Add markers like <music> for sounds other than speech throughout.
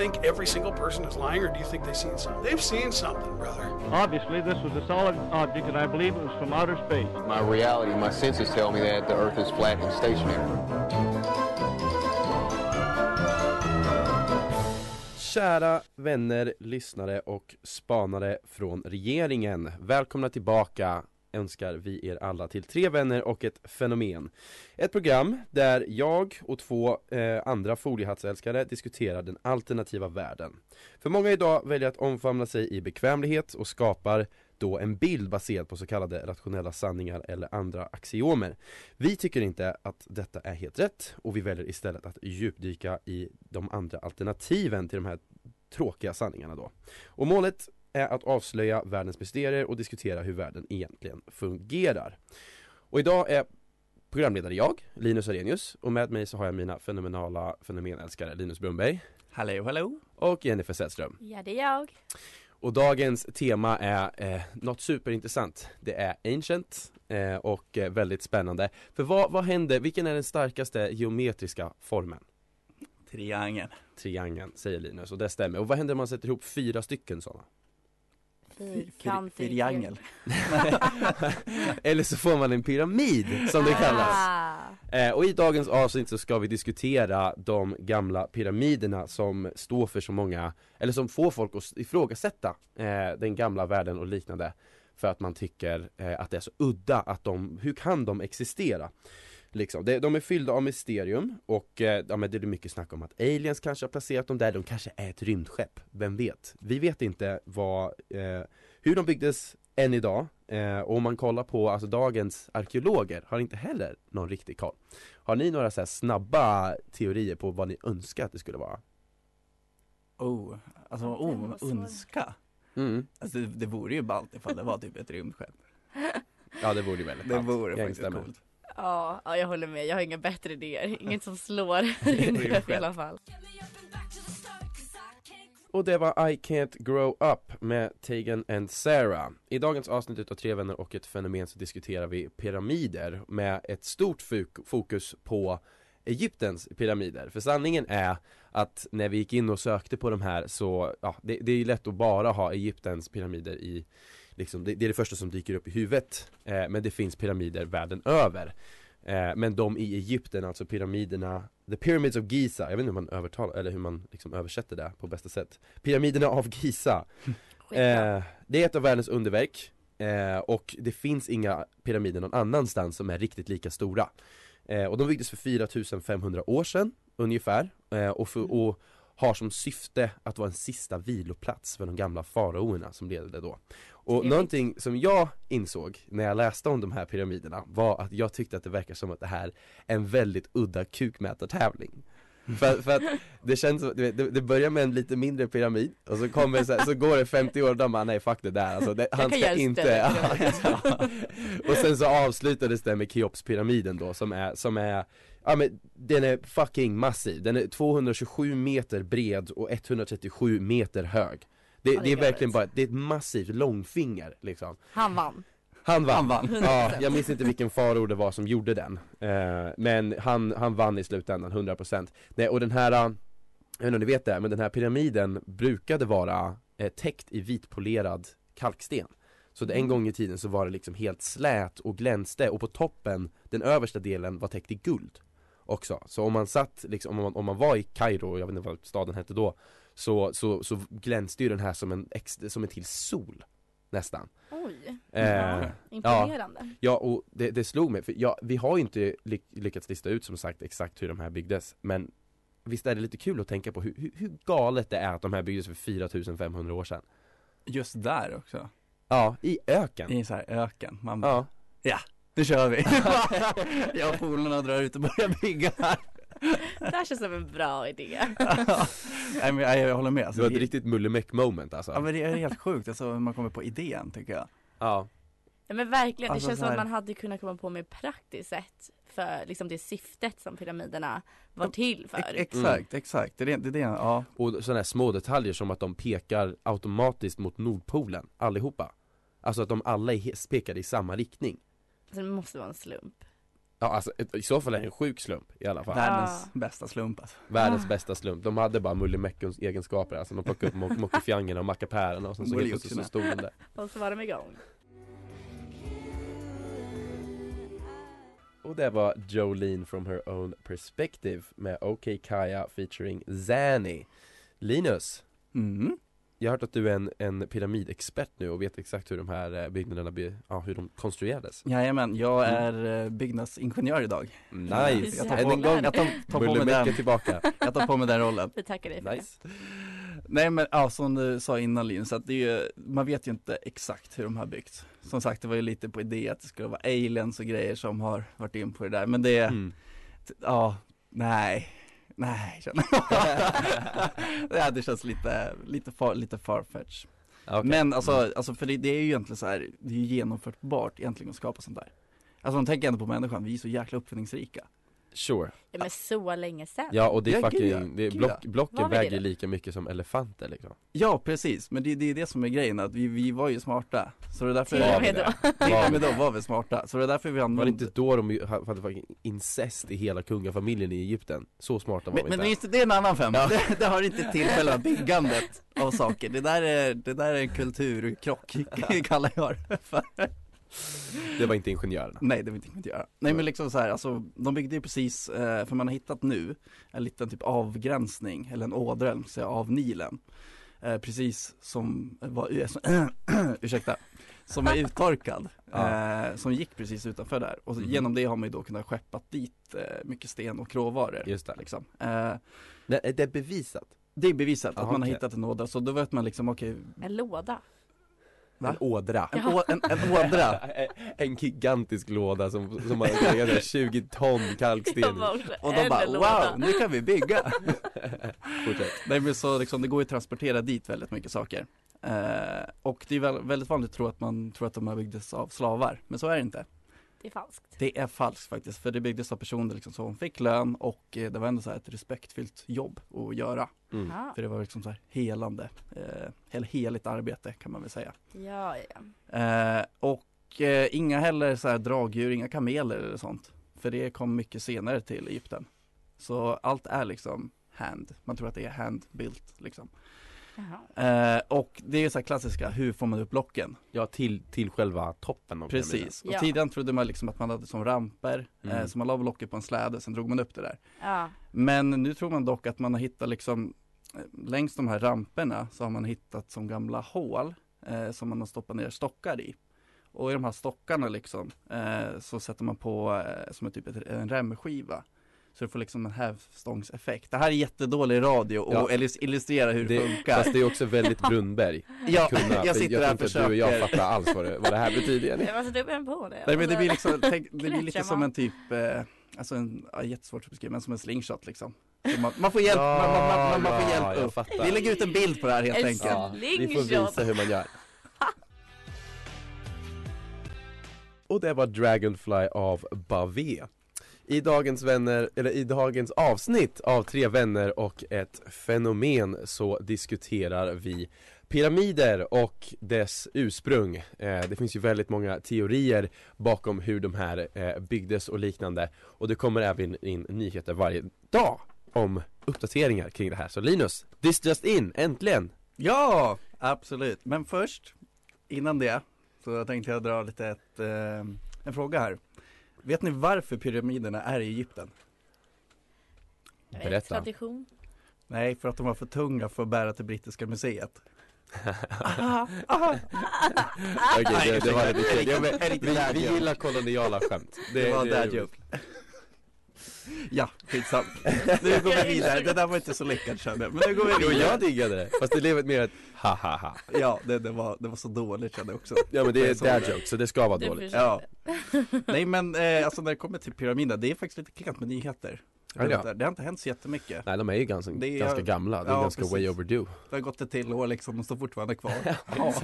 Think every single person is lying, or do you think they've seen something? They've seen something, brother. Obviously, this was a solid object, and I believe it was from outer space. My reality, my senses tell me that the Earth is flat and stationary. Kära vänner, lyssnare och spanare från regeringen. Välkomna tillbaka önskar vi er alla till Tre vänner och ett fenomen. Ett program där jag och två eh, andra foliehattsälskare diskuterar den alternativa världen. För många idag väljer att omfamna sig i bekvämlighet och skapar då en bild baserad på så kallade rationella sanningar eller andra axiomer. Vi tycker inte att detta är helt rätt och vi väljer istället att djupdyka i de andra alternativen till de här tråkiga sanningarna då. Och målet är att avslöja världens mysterier och diskutera hur världen egentligen fungerar. Och idag är programledare jag, Linus Arrhenius, och med mig så har jag mina fenomenala fenomenälskare Linus Brunnberg Hallå hallå och Jennifer Sällström. Ja, det är jag. Och dagens tema är eh, något superintressant. Det är ancient eh, och eh, väldigt spännande. För vad, vad händer, vilken är den starkaste geometriska formen? Triangeln Triangeln, säger Linus, och det stämmer. Och vad händer om man sätter ihop fyra stycken sådana? Fyrkantig Triangel <laughs> Eller så får man en pyramid, som det kallas. Ah. Eh, och i dagens avsnitt så ska vi diskutera de gamla pyramiderna som står för så många, eller som får folk att ifrågasätta eh, den gamla världen och liknande. För att man tycker eh, att det är så udda att de, hur kan de existera? Liksom. De, de är fyllda av mysterium och eh, ja, men det är mycket snack om att aliens kanske har placerat dem där, de kanske är ett rymdskepp, vem vet? Vi vet inte vad, eh, hur de byggdes än idag eh, och om man kollar på alltså, dagens arkeologer har inte heller någon riktig koll. Har ni några så här snabba teorier på vad ni önskar att det skulle vara? Oh, alltså oh, önska Mm. Alltså det, det vore ju ballt ifall det var typ ett rymdskepp <laughs> Ja det vore ju väldigt Det ballt. vore Jag faktiskt coolt Ja, ja, jag håller med. Jag har inga bättre idéer. Inget som slår <laughs> rymdskepp i alla fall. Och det var I Can't Grow Up med Tegan and Sarah. I dagens avsnitt utav Tre vänner och ett fenomen så diskuterar vi pyramider med ett stort fok- fokus på Egyptens pyramider. För sanningen är att när vi gick in och sökte på de här så, ja, det, det är ju lätt att bara ha Egyptens pyramider i Liksom, det, det är det första som dyker upp i huvudet, eh, men det finns pyramider världen över. Eh, Men de i Egypten, alltså pyramiderna The Pyramids of Giza, jag vet inte hur man övertalar, eller hur man liksom översätter det på bästa sätt. Pyramiderna av Giza. <laughs> Eh, Det är ett av världens underverk. Eh, Och det finns inga pyramider någon annanstans som är riktigt lika stora. Eh, Och de byggdes för 4500 år sedan ungefär. Eh, och, för, och har som syfte att vara en sista viloplats för de gamla faraoerna som levde då. Och Trevligt. någonting som jag insåg när jag läste om de här pyramiderna var att jag tyckte att det verkar som att det här är en väldigt udda kukmätartävling. För, för att det känns som, det, det börjar med en lite mindre pyramid och så kommer så, här, så går det 50 år och de bara nej fuck det där alltså, det, han ska inte större <laughs> Och sen så avslutades det med Keopspyramiden då som är, som är Ja men den är fucking massiv, den är 227 meter bred och 137 meter hög. Det, Ja, det det är verkligen bara, det är ett massivt långfinger liksom. Han vann. Han vann, Han vann. <laughs> Ja, jag minns inte vilken farao det var som gjorde den. Eh, Men han, han vann i slutändan, 100% Nej och den här, jag vet inte om ni vet det, men den här pyramiden brukade vara eh, täckt i vitpolerad kalksten. Så det, en gång i tiden så var det liksom helt slät och glänste och på toppen, den översta delen var täckt i guld Också, så om man satt liksom, om man, om man var i Kairo, jag vet inte vad staden hette då Så, så, så glänste ju den här som en, ex, som en till sol Nästan. Oj, eh, imponerande. Ja och det, det slog mig, för ja, vi har ju inte ly lyckats lista ut som sagt exakt hur de här byggdes Men Visst är det lite kul att tänka på hur, hur, hur galet det är att de här byggdes för 4500 år sedan. Just där också, Ja, i öken. I en sån här öken, man bara, Ja, nu kör vi! <laughs> jag och polarna drar ut och börjar bygga här. Det här känns som en bra idé. <laughs> Nej men jag, jag håller med, det alltså, var ett det, riktigt mullemäck moment alltså. Ja men det är helt sjukt alltså hur man kommer på idén tycker jag. Ja. Ja, men verkligen, Alltså det känns som att man hade kunnat komma på mer praktiskt sätt för liksom det syftet som pyramiderna var till för. Ex- exakt, exakt, det är det, det, det ja. Och sådana här små detaljer som att de pekar automatiskt mot Nordpolen, allihopa. Alltså att de alla är pekar i samma riktning Så det måste vara en slump. Ja alltså ett- i så fall är det en sjuk slump i alla fall Världens bästa slump alltså. Världens Ah. bästa slump, de hade bara mullimeckons egenskaper alltså de plockade upp mo- mockofjangerna och mackapärerna och sen så helt plötsligt så stod de där Och så var de igång. Och det var Jolene from her own perspective med OK Kaya featuring Zanny Linus, Mm. Jag har hört att du är en, en pyramidexpert nu och vet exakt hur de här eh, byggnaderna, ja, hur de konstruerades Jajamän, jag Mm. är eh, byggnadsingenjör idag. Nice! Jag tar Än på, en gång, jag tar, tar på mig den, tillbaka, <laughs> jag tar på mig den rollen. Vi tackar dig för nice Nej men ja, som du sa innan Linus, att det är ju, man vet ju inte exakt hur de har byggts. Som sagt, det var ju lite på idé att det skulle vara aliens och grejer som har varit in på det där, men det, mm. ja, nej, nej känner <laughs> jag. det känts lite, lite far, lite farfetch. Okej. Men alltså, alltså för det, det är ju egentligen så här, det är ju genomförbart egentligen att skapa sånt där. Alltså man tänker ändå på människan, vi är så jäkla uppfinningsrika. Sure Ja, men så länge sedan. Ja och det är Ja, fucking, det är Gud, block, blocken det väger då? lika mycket som elefanter liksom Ja precis, men det, det är det som är grejen, att vi, vi var ju smarta. Så det är därför Till och med det? då. <laughs> Till och med då var vi smarta, så det är därför vi Var det använde inte då de hade fucking incest i hela kungafamiljen i Egypten? Så smarta var Men, vi men inte just det, det är en annan femma, Ja. det, det har inte <laughs> till själva byggandet av saker, det där är, det där är en kulturkrock <laughs> kallar jag det för. Det var inte ingenjörerna Nej det jag inte göra. Nej men liksom så här, alltså de byggde ju precis, eh, för man har hittat nu en liten typ avgränsning, eller en ådra säga, av Nilen. Eh, precis som var, <clears throat> ursäkta, som är uttorkad. <laughs> Ja. Eh, som gick precis utanför där. Och Mhm. genom det har man ju då kunnat skeppat dit eh, mycket sten och råvaror. Just det Liksom. Eh, Nej, är det bevisat? det är bevisat att Aha, man har okej. hittat en ådra, så då vet man liksom okej, En låda. Va? En ådra en, å- en, en ådra. <laughs> En gigantisk låda som, som har legat 20 ton kalksten Och de bara wow, nu kan vi bygga! <laughs> Fortsätt Nej men så liksom, det går ju att transportera dit väldigt mycket saker. Eh, och det är väl, väldigt vanligt att tro att man tror att de här byggdes av slavar, men så är det inte. Det är falskt. Det är falskt faktiskt, för det byggdes av personer liksom som fick lön och eh, det var ändå så här ett respektfyllt jobb att göra. mm. För det var liksom så här helande, eh, heligt arbete kan man väl säga. ja, ja. Eh, och eh, inga heller så här dragdjur, inga kameler eller sånt. För det kom mycket senare till Egypten. Så allt är liksom hand, man tror att det är hand-built liksom. Eh, och det är ju så här klassiska, hur får man upp blocken? Ja till, till själva toppen av pyramiden. Precis, och Ja. tidigare trodde man liksom att man hade som ramper, eh, Mm. så man la blocket på en släde, sen drog man upp det där. Ja. Men nu tror man dock att man har hittat liksom eh, Längs de här ramperna så har man hittat som gamla hål eh, som man har stoppat ner stockar i. Och i de här stockarna liksom eh, så sätter man på eh, som en typ ett, en remskiva. Så du får liksom en hävstångseffekt. Det här är jättedålig radio och Ja. illus- illustrera hur det, Det, funkar. fast det är också väldigt Brunnberg <laughs> ja, kunna, jag sitter jag här och inte att du och jag försöker. fattar alls vad det, vad det här betyder. Jag måste upp en på det. Nej men det blir så- liksom, tänk, det blir lite som en typ, eh, alltså en, ja, jättesvårt att beskriva, men som en slingshot liksom. Man, man får hjälp, man, man, man, man får Ja, hjälp jag upp. fattar. Vi lägger ut en bild på det här helt En enkelt. Ja, vi får visa hur man gör <laughs> Och det var Dragonfly av Bavé i dagens vänner, eller i dagens avsnitt av Tre vänner och ett fenomen så diskuterar vi pyramider och dess ursprung. Eh, det finns ju väldigt många teorier bakom hur de här eh, byggdes och liknande och det kommer även in nyheter varje dag om uppdateringar kring det här. Så Linus, this just in, äntligen! Ja, absolut. Men först, innan det, så tänkte jag dra lite ett, eh, en fråga här. Vet ni varför pyramiderna är i Egypten? Berätta. Tradition. Nej, för att de var för tunga för att bära till Brittiska museet. Okej, det, det var lite kul. Ja, vi, vi gillar koloniala skämt. Det, var dad joke. Ja, skitsamt. Nu går vi vidare. Det där var inte så lyckat kände jag. Men nu går vi Jo, vidare. jag diggade det. Fast det blev mer ett ha ha ha. Ja, det, det, var, det var så dåligt kände jag också. Ja men det är dad joke, så det ska vara dåligt. Ja. Nej men eh, alltså när det kommer till pyramiderna, det är faktiskt lite klent med nyheter. Ja, ja. Det, det har inte hänt så jättemycket. Nej de är ju ganska, Det är- ganska gamla, det är ja, ganska way precis. overdue Det har gått ett till år liksom, de står fortfarande kvar. <laughs> Ja,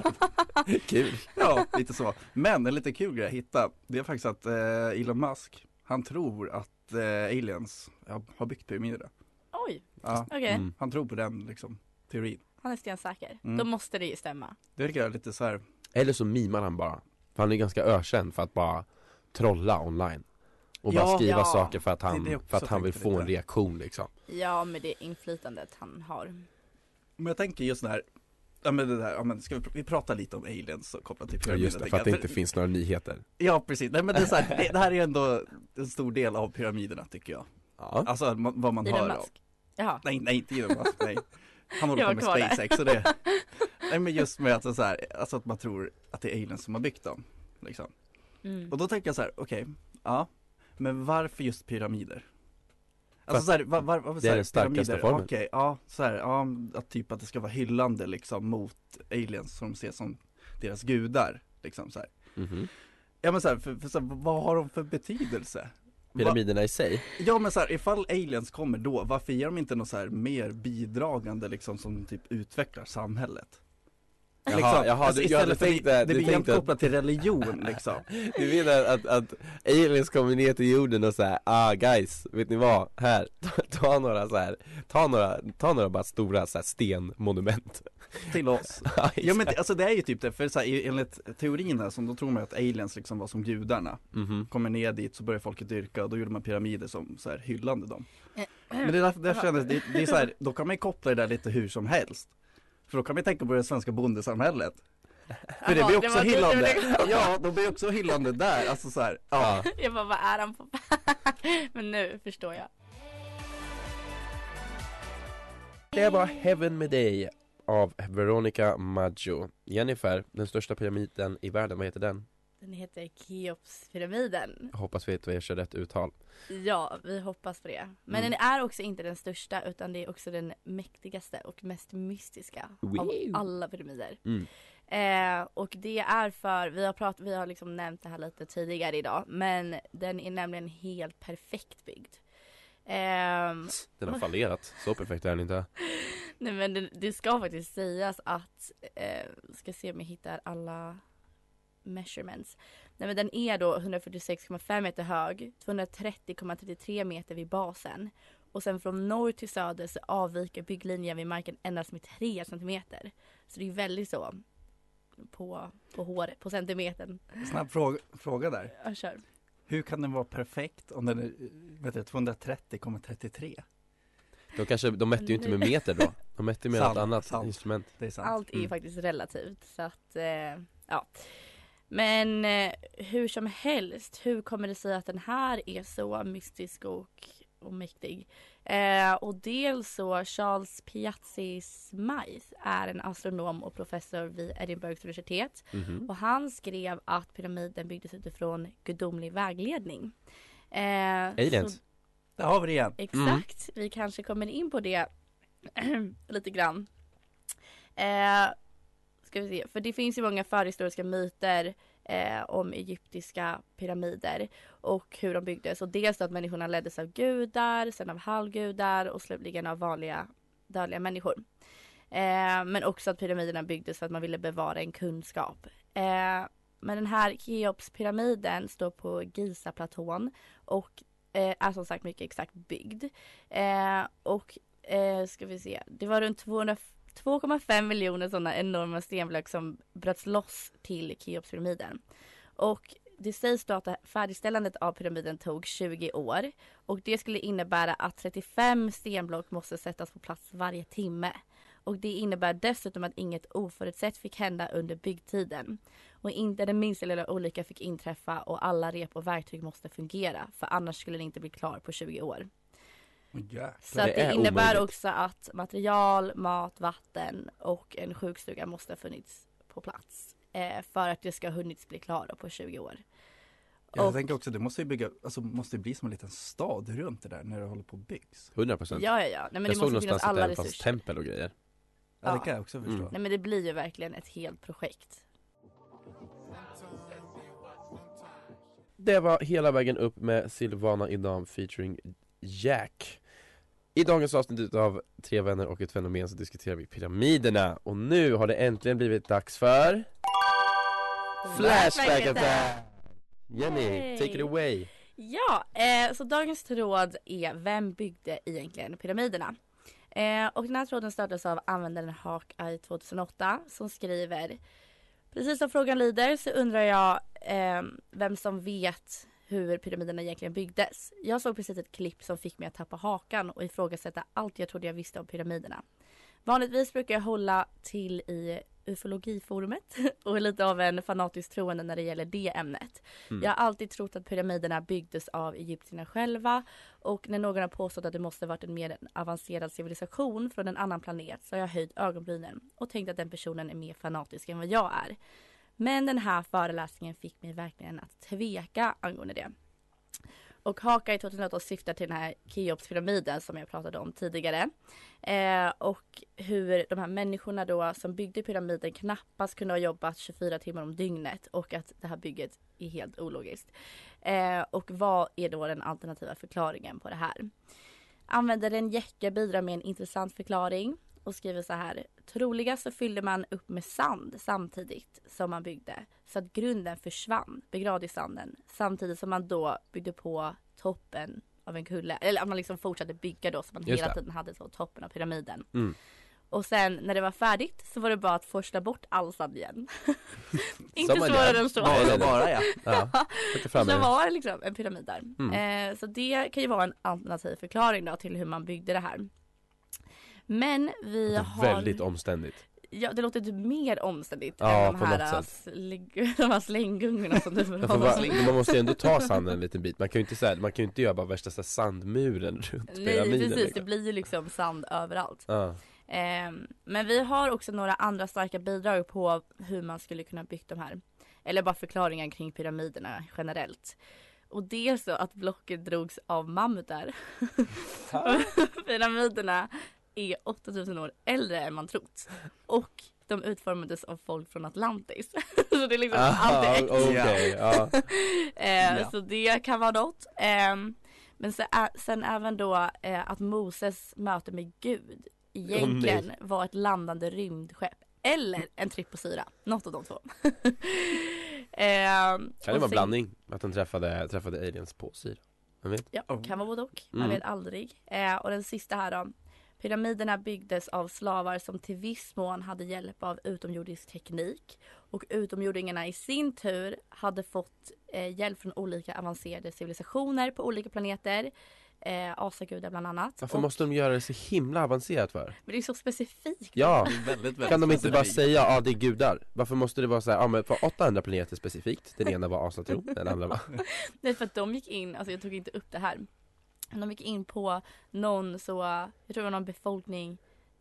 Kul! ja lite så. Men en lite kul grej jag hittade, det är faktiskt att eh, Elon Musk, han tror att eh, aliens har byggt pyramiderna. Oj, Ja, okej. Mm. han tror på den liksom, teorin. Han är stensäker. Mm. Då måste det ju stämma. Det tycker jag är lite så här, Eller så mimar han bara För han är ganska ökänd för att bara trolla online Och bara Ja, skriva ja. saker för att Det han, det också för att han vill få en reaktion liksom Ja, med det inflytandet han har. men jag tänker just det här, ja men det där, ja men ska vi, pr- vi prata lite om aliens och kopplat till Ja pyramiderna. just det, för att det inte finns några nyheter Ja precis, nej men det är så här, det, <laughs> det här är ändå en stor del av pyramiderna tycker jag. Ja, Alltså vad man hör. Musk. Jaha. Nej, nej inte Elon Musk, nej. Han håller på med kvar där. SpaceX och det. <laughs> Nej men just med att, så här, alltså att man tror att det är aliens som har byggt dem. Liksom. Mm. Och då tänker jag så här, okej, ja, men varför just pyramider? Alltså så här, var, var, varför det är den starkaste formen. Okej, ja, så här, ja, att typ att det ska vara hyllande liksom mot aliens som de ser som deras gudar. Liksom så här. mhm Ja men så här, för, för så här, vad har de för betydelse? Va- Pyramiderna i sig? Ja men så här, ifall aliens kommer då, varför ger de inte något så här mer bidragande liksom som typ utvecklar samhället? Liksom, Jaha, jaha, alltså, du- ja, istället du tänkte- det, det blir jämt att- kopplat till religion liksom. <laughs> Du menar att, att aliens kommer ner till jorden och säger ah guys, vet ni vad? Här, <laughs> ta, ta några så här, ta några, ta några bara stora så här stenmonument. <laughs> Till oss. Ja, Ja men alltså det är ju typ det, för så här, enligt teorin här, som då tror man att aliens liksom var som gudarna. Mhm. Kommer ner dit så börjar folket dyrka och då gjorde man pyramider som så här hyllande dem. Eh, Men det är därför, därför kändes det, det är så här, då kan man ju koppla det där lite hur som helst För då kan man ju tänka på det svenska bondesamhället För det blir också hyllande, ja då blir också hyllande där, alltså så här, ja. Ja, Jag bara, vad är han på? <laughs> Men nu förstår jag. det var Heaven med dig av Veronica Maggio Jennifer, den största pyramiden i världen, vad heter den? Den heter Keopspyramiden. Hoppas vi att jag kör rätt uttal Ja, vi hoppas på det. Men Mm. den är också inte den största utan det är också den mäktigaste och mest mystiska av Wow. alla pyramider. Mm. Eh, och det är för, vi har, prat, vi har liksom nämnt det här lite tidigare idag, men den är nämligen helt perfekt byggd. Ehm, Den har fallerat, så perfekt är den inte <laughs> Nej men det, det ska faktiskt sägas att, eh, ska se om jag hittar alla measurements. Nej men den är då 146,5 meter hög, 230,33 meter vid basen. Och sen från norr till söder så avviker bygglinjen vid marken endast med 3 centimeter. Så det är väldigt så på, på håret, på centimetern. Snabb fråga, fråga där Jag kör. Hur kan den vara perfekt om den är, vet du, 230,33? De kanske, de mätte ju inte med meter då De mätte med Sant, något annat sant. instrument Det är sant Allt är ju Mm. faktiskt relativt så att eh, ja. Men eh, hur som helst, hur kommer det sig att den här är så mystisk och, och mäktig? Eh, och dels så Charles Piazzi Smythe är en astronom och professor vid Edinburghs universitet Mhm. och han skrev att pyramiden byggdes utifrån gudomlig vägledning. Eh, Aliens. så- Där har vi det igen Exakt, vi kanske kommer in på det <clears throat> lite grann. Eh, ska vi se, för det finns ju många förhistoriska myter eh, om egyptiska pyramider och hur de byggdes. Och dels att människorna leddes av gudar, sen av halvgudar och slutligen av vanliga dödliga människor. Eh, men också att pyramiderna byggdes för att man ville bevara en kunskap. Eh, men den här Keopspyramiden står på Giza-platån och eh, är som sagt mycket exakt byggd. Eh, och eh, ska vi se, det var runt 200 2,5 miljoner sådana enorma stenblock som bröts loss till Keopspyramiden. Och det sägs då att färdigställandet av pyramiden tog 20 år och det skulle innebära att 35 stenblock måste sättas på plats varje timme. Och det innebär dessutom att inget oförutsett fick hända under byggtiden. Och inte den minsta lilla olycka fick inträffa och alla rep och verktyg måste fungera för annars skulle den inte bli klar på 20 år. Jäklar. Så Det det är innebär omöjligt. också att material, mat, vatten och en sjukstuga måste ha funnits på plats. Eh, för att det ska ha hunnits bli klar på 20 år. Jag Och- tänker också, det måste ju bygga, alltså måste det bli som en liten stad runt det där när det håller på att byggs 100% Ja, ja, ja. Nej, men Jag det såg måste finnas någonstans att det även fanns tempel och grejer Ja, det Ja. kan jag också förstå Mm. Nej men det blir ju verkligen ett helt projekt. Det var hela vägen upp med Silvana Idam featuring Jack I dagens avsnitt av Tre vänner och ett fenomen så diskuterar vi pyramiderna och nu har det äntligen blivit dags för Flashback attack! Jenny, Yay. take it away! Ja, eh, så dagens tråd är Vem byggde egentligen pyramiderna? Eh, och den här tråden startades av användaren Hawkeye 2008 som skriver Precis som frågan lyder så undrar jag eh, vem som vet hur pyramiderna egentligen byggdes. Jag såg precis ett klipp som fick mig att tappa hakan och ifrågasätta allt jag trodde jag visste om pyramiderna. Vanligtvis brukar jag hålla till i ufologiforumet <laughs> och är lite av en fanatisk troende när det gäller det ämnet. Mm. Jag har alltid trott att pyramiderna byggdes av egyptierna själva och när någon har påstått att det måste varit en mer avancerad civilisation från en annan planet så har jag höjt ögonbrynen och tänkt att den personen är mer fanatisk än vad jag är. Men den här föreläsningen fick mig verkligen att tveka angående det. Och Hawkeye 2008 syftar till den här Keopspyramiden som jag pratade om tidigare. Eh, och hur de här människorna då som byggde pyramiden knappast kunde ha jobbat 24 timmar om dygnet och att det här bygget är helt ologiskt. Eh, och vad är då den alternativa förklaringen på det här? Användaren Jecke bidrar med en intressant förklaring och skriver så här. Troliga så fyllde man upp med sand samtidigt som man byggde så att grunden försvann begravd i sanden samtidigt som man då byggde på toppen av en kulle eller att man liksom fortsatte bygga då så man Just hela det. tiden hade så toppen av pyramiden. Mm. Och sen när det var färdigt så var det bara att forsla bort all sand igen. <laughs> Inte svårare än så. Bara, bara ja. Ja, <laughs> Så det. var det liksom en pyramid där. Mm. Eh, så det kan ju vara en alternativ förklaring då till hur man byggde det här. Men vi Det har... väldigt omständigt Ja det låter typ mer omständigt Ja, än de här, sätt. släng, <laughs> de här slänggungorna som du får Man, måste ju ändå ta sanden en liten bit, man kan ju inte, så här, man kan inte göra bara värsta så här, sandmuren runt Nej pyramiden precis, det liksom. blir ju liksom sand överallt. ja. Ehm, men vi har också några andra starka bidrag på hur man skulle kunna byggt de här. Eller bara förklaringar kring pyramiderna generellt. Och det är så att blocket drogs av mammutar. <laughs> pyramiderna är 8000 år äldre än man trott. Och de utformades av folk från Atlantis. <laughs> så det är liksom allt är äkta. okej, ja. <laughs> Eh, Ja. Så det kan vara något. Ehm, men sen, sen även då eh, att Moses möte med Gud egentligen var ett landande rymdskepp. Eller en tripp på syra. Något av de två. <laughs> Ehm, Kan det vara en sen- blandning? Att de träffade, träffade aliens på syra? Ja, Oh. kan vara både och. Man Mm. vet aldrig. Eh, och den sista här då. Pyramiderna byggdes av slavar som till viss mån hade hjälp av utomjordisk teknik. Och utomjordingarna i sin tur hade fått eh, hjälp från olika avancerade civilisationer på olika planeter. Eh, asagudar bland annat. Varför och, måste de göra det så himla avancerat för? Men det är så specifikt. Ja, väldigt, väldigt kan de inte bara säga ja det är gudar? Varför måste det vara så här, ja men för 800 planeter specifikt Den ena var asatro, den andra var <laughs> Nej för att de gick in, alltså jag tog inte upp det här. De gick in på någon så, jag tror det var någon befolkning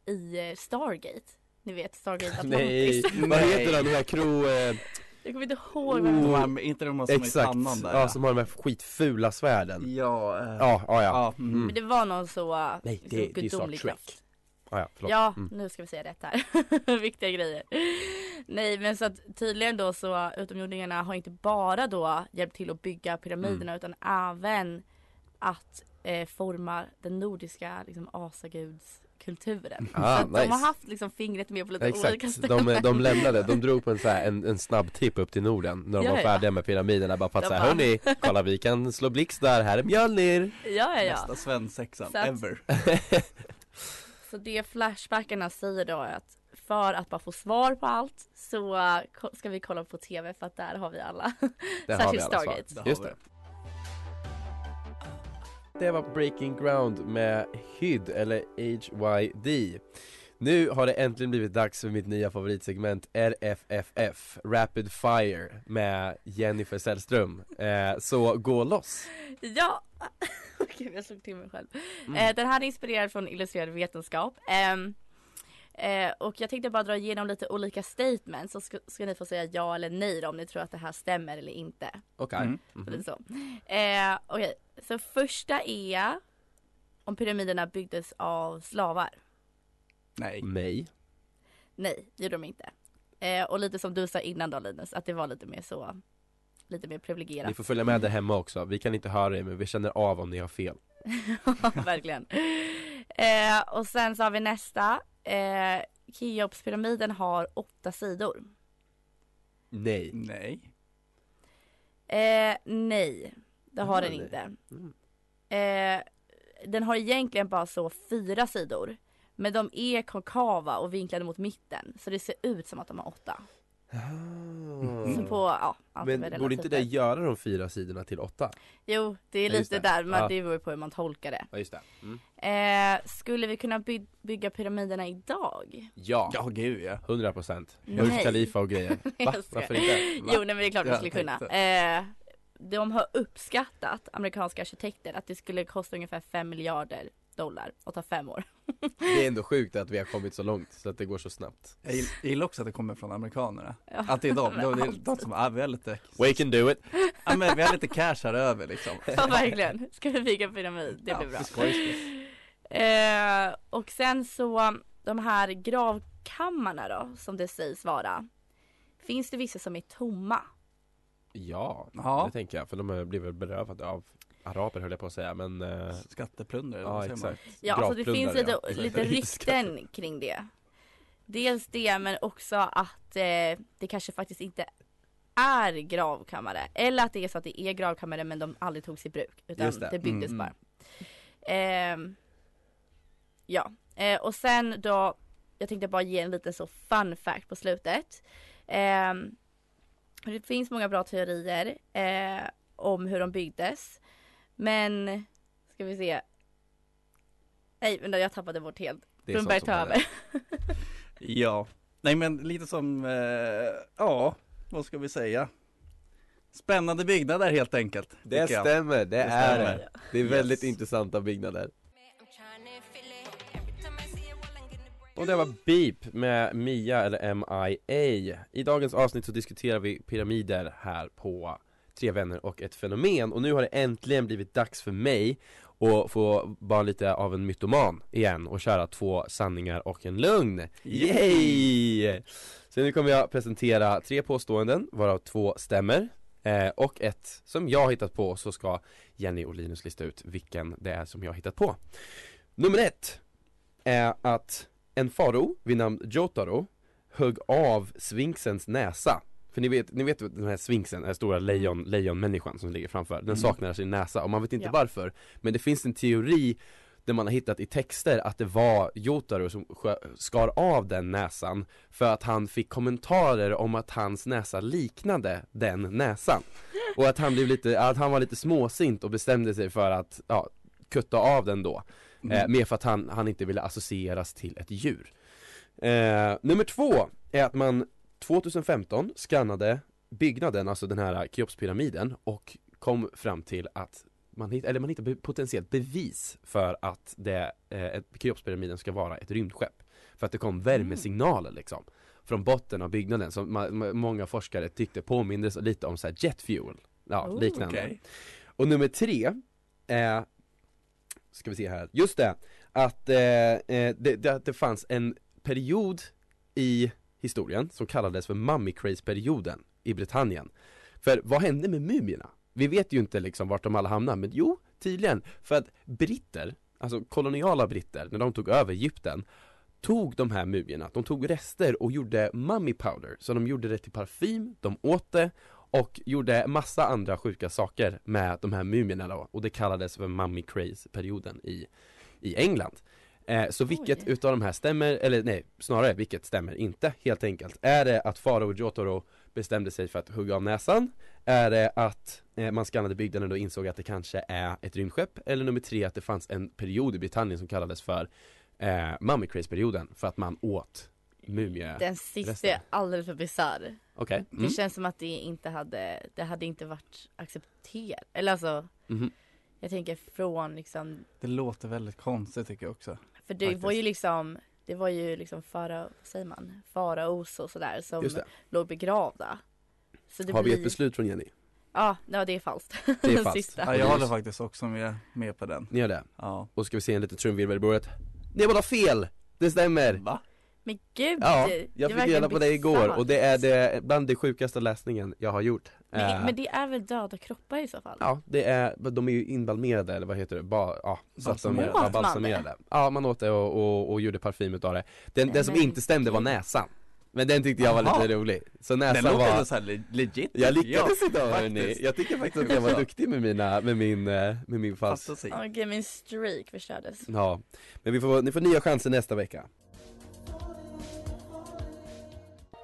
i eh, Stargate. Ni vet Stargate <laughs> Atlantis. Nej, vad Nej. heter den, den här kro... Eh, Jag kommer inte ihåg vad De den här, inte de som är i exakt, pannan där ja som har de här skitfula svärden Ja, eh, Ja, ja, ja, mm. Mm. Men det var någon så Nej, liksom, det- det är gudomlig kraft. ja, ja förlåt Ja, Mm. nu ska vi säga rätt här. <laughs> Viktiga grejer. Nej men så att tydligen då så utomjordingarna har inte bara då hjälpt till att bygga pyramiderna Mm. utan även att eh, forma den nordiska liksom asagudskulturen. Ah, så att de nice. har haft liksom fingret med på lite olika Exakt, ställen. de, de lämnade, de drog på en, så här, en, en snabb tripp upp till Norden när de Ja, var ja. färdiga med pyramiderna bara för att säga bara- hörni, <laughs> kolla vi kan slå blixt där, här är Mjölnir! Ja ja ja. Nästa svensexan Så att- ever <laughs> Så det flashbackarna säger då är att för att bara få svar på allt så eh, ska vi kolla på TV för att där har vi alla. Där <laughs> har vi Särskilt. Stargate. Just vi. det Det var Breaking Ground med HYD eller HYD Nu har det äntligen blivit dags för mitt nya favoritsegment RFFF Rapid Fire med Jennifer Sällström eh, Så gå loss! Ja! <laughs> Okej, jag slog till mig själv. Mm. Eh, den här är inspirerad från illustrerad vetenskap. Ehm, eh, och jag tänkte bara dra igenom lite olika statements så ska, ska ni få säga ja eller nej då, om ni tror att det här stämmer eller inte. Okej Mm. Så Mhm. lite så. Eh, Okej, så första är om pyramiderna byggdes av slavar. Nej, Nej Nej, det gjorde de inte. Eh, och lite som du sa innan då Linus, att det var lite mer så, lite mer privilegierat. Ni får följa med där hemma också, vi kan inte höra er men vi känner av om ni har fel <laughs> Verkligen. Eh, och sen så har vi nästa. Eh, Keopspyramiden har åtta sidor. Nej. Nej. Eh, nej, det har Ja, den nej. inte. Mm. Eh, den har egentligen bara så fyra sidor. Men de är konkava och vinklade mot mitten. Så det ser ut som att de har åtta. Så på, ja, allt. Men borde inte det göra de fyra sidorna till åtta? Jo, det är Ja, lite det. där, men Ja. det beror på hur man tolkar det. Ja just det. Mm. Eh, skulle vi kunna by- bygga pyramiderna idag? Ja, Ja, gud ja. 100 procent. Nej. Burj Khalifa och grejer. <laughs> Va? Varför inte? Jo, nej men det är klart vi skulle kunna. Eh, de har uppskattat, amerikanska arkitekter, att det skulle kosta ungefär 5 miljarder dollar och ta fem år. <laughs> Det är ändå sjukt att vi har kommit så långt så att det går så snabbt. Jag gill- jag gillar också att det kommer från amerikanerna. Ja. Att det är de, <laughs> de, det är de som, ah, vi har lite, We can do it! ja men vi har lite cash här över liksom. Ja verkligen, ska vi bygga pyramid? Det Ja, blir bra. Eh, och sen så de här gravkammarna då, som det sägs vara. Finns det vissa som är tomma? Ja, Ja. det tänker jag. För de har blivit berövade av araber höll jag på att säga men eh, Skatteplundrare, Ja vad säger man? exakt Ja, alltså det finns lite, ja. lite <laughs> rykten kring det. Dels det, men också att eh, det kanske faktiskt inte är gravkammare. Eller att det är så att det är gravkammare men de aldrig togs i bruk. Utan Just det. det. byggdes Mm. bara. Ehm, ja, eh, och sen då, jag tänkte bara ge en liten så fun fact på slutet. Det finns många bra teorier eh, om hur de byggdes. Men, ska vi se. Nej, men jag tappade bort helt. Som tar över. Ja, nej men lite som, eh, ja, vad ska vi säga? Spännande byggnader helt enkelt. Det stämmer, det, Det är stämmer. det. Det är väldigt Yes. intressanta byggnader. Och det var Beep med Mia eller MIA. I dagens avsnitt så diskuterar vi pyramider här på Tre vänner och ett fenomen och nu har det äntligen blivit dags för mig att få vara lite av en mytoman igen och köra två sanningar och en lögn. Yay! Så nu kommer jag presentera tre påståenden varav två stämmer eh, och ett som jag har hittat på så ska Jenny och Linus lista ut vilken det är som jag har hittat på. Nummer ett är att en farao vid namn Jotaro högg av sfinxens näsa. För ni vet, ni vet den här sfinxen, den här stora lejon, lejonmänniskan som ligger framför, den saknar sin näsa och man vet inte Ja. varför. Men det finns en teori där man har hittat i texter att det var Jotaro som skar av den näsan för att han fick kommentarer om att hans näsa liknade den näsan. Och att han blev lite, att han var lite småsint och bestämde sig för att, ja, kutta av den då. Mm. Eh, mer för att han, han inte ville associeras till ett djur. Eh, nummer två är att man 2015 skannade byggnaden, alltså den här Keopspyramiden och kom fram till att man, hitt, eller man hittade be- potentiellt bevis för att det, eh, Keopspyramiden ska vara ett rymdskepp. För att det kom värmesignaler liksom från botten av byggnaden som många forskare tyckte påminde så lite om så här jet fuel, ja Oh, liknande. Okej. Och nummer tre är, ska vi se här, just det, att eh, eh det, det, det fanns en period i historien som kallades för mummy craze perioden i Britannien. För vad hände med mumierna? Vi vet ju inte liksom vart de alla hamnade, men jo, tydligen. För att britter, alltså koloniala britter, när de tog över Egypten tog de här mumierna, de tog rester och gjorde mummy powder, så de gjorde det till parfym, de åt det och gjorde massa andra sjuka saker med de här mumierna då och det kallades för mummy craze perioden i, i England eh, Så vilket Oj. utav de här stämmer, eller nej snarare vilket stämmer inte helt enkelt Är det att farao Jotaro bestämde sig för att hugga av näsan? Är det att eh, man skannade byggnaden och insåg att det kanske är ett rymdskepp? Eller nummer tre att det fanns en period i Britannien som kallades för eh, mummy craze perioden för att man åt mumie Den sista resten. är alldeles för bisarr. Det mm. känns som att det inte hade, det hade inte varit accepterat. Eller alltså, Mhm. jag tänker från liksom, Det låter väldigt konstigt tycker jag också. för det Faktiskt. var ju liksom, det var ju liksom farao, vad säger man, faraos och sådär som det, låg begravda. Så det har vi blir, ett beslut från Jenny? Ja, ja det är falskt. Det är <laughs> falskt. sista. Ja, jag håller faktiskt också med, med på den. Ni gör det? Ja. Och ska vi se en liten trumvirvel i bordet? Det var då fel! Det stämmer! Va? Men gud! Ja, jag fick reda på det igår och det är det, bland det sjukaste läsningen jag har gjort Men, Eh, men det är väl döda kroppar i så fall? Ja, det är, de är ju inbalmerade eller vad heter det? Ba, ja, så att de är Balsamerade. ja, balsamerade. Ja, man åt det och, och, och gjorde parfym utav det. Den, Nej, den som men inte stämde var näsan. Men den tyckte jag var Aha. lite rolig. Så Den näsan var ändå såhär le- legit Jag tycker lyckades idag hörni. faktiskt. Jag tycker faktiskt att jag var <laughs> duktig med mina, med min, eh, med min fals. Fantasi. Okej, min streak förstördes. Ja, men vi får, ni får nya chanser nästa vecka.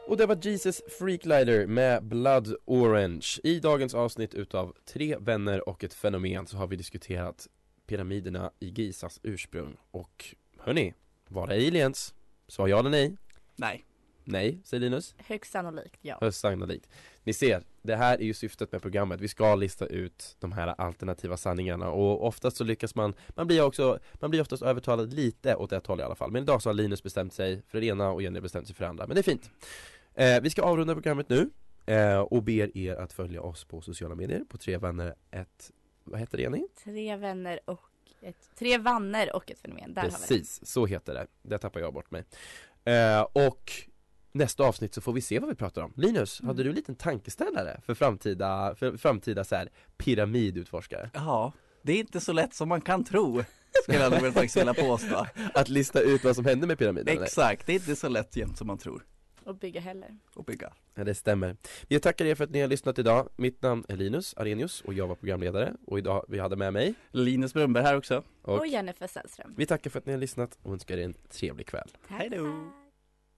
Och det var Jesus Freaklider med Blood Orange. I dagens avsnitt utav Tre vänner och ett fenomen så har vi diskuterat pyramiderna i Gizas ursprung. Och hörni, var det aliens? Svar ja eller nej? Nej. Nej, säger Linus. Högst sannolikt, ja. Högst sannolikt. Ni ser, det här är ju syftet med programmet. Vi ska lista ut de här alternativa sanningarna och oftast så lyckas man, man blir också, man blir oftast övertalad lite åt ett håll i alla fall. Men idag så har Linus bestämt sig för det ena och Jenny bestämt sig för det andra. Men det är fint. Eh, vi ska avrunda programmet nu eh, och ber er att följa oss på sociala medier på tre vänner ett, vad heter det Jenny? Tre vänner och ett, tre vanner och ett fenomen. Där har vi det. Precis, så heter det. Där tappar jag bort mig. Eh, och nästa avsnitt så får vi se vad vi pratar om. Linus, Mm. hade du en liten tankeställare för framtida, för framtida så här, pyramidutforskare? Ja, det är inte så lätt som man kan tro. Skulle jag nog faktiskt vilja påstå. <laughs> Att lista ut vad som hände med pyramiden? Exakt, det är inte så lätt jämt som man tror. Och bygga heller. Att bygga. Ja, det stämmer. Vi tackar er för att ni har lyssnat idag. Mitt namn är Linus Arrhenius och jag var programledare och idag vi hade med mig Linus Brunberg här också. och Och Jennifer Sällström. vi tackar för att ni har lyssnat och önskar er en trevlig kväll. Hej då.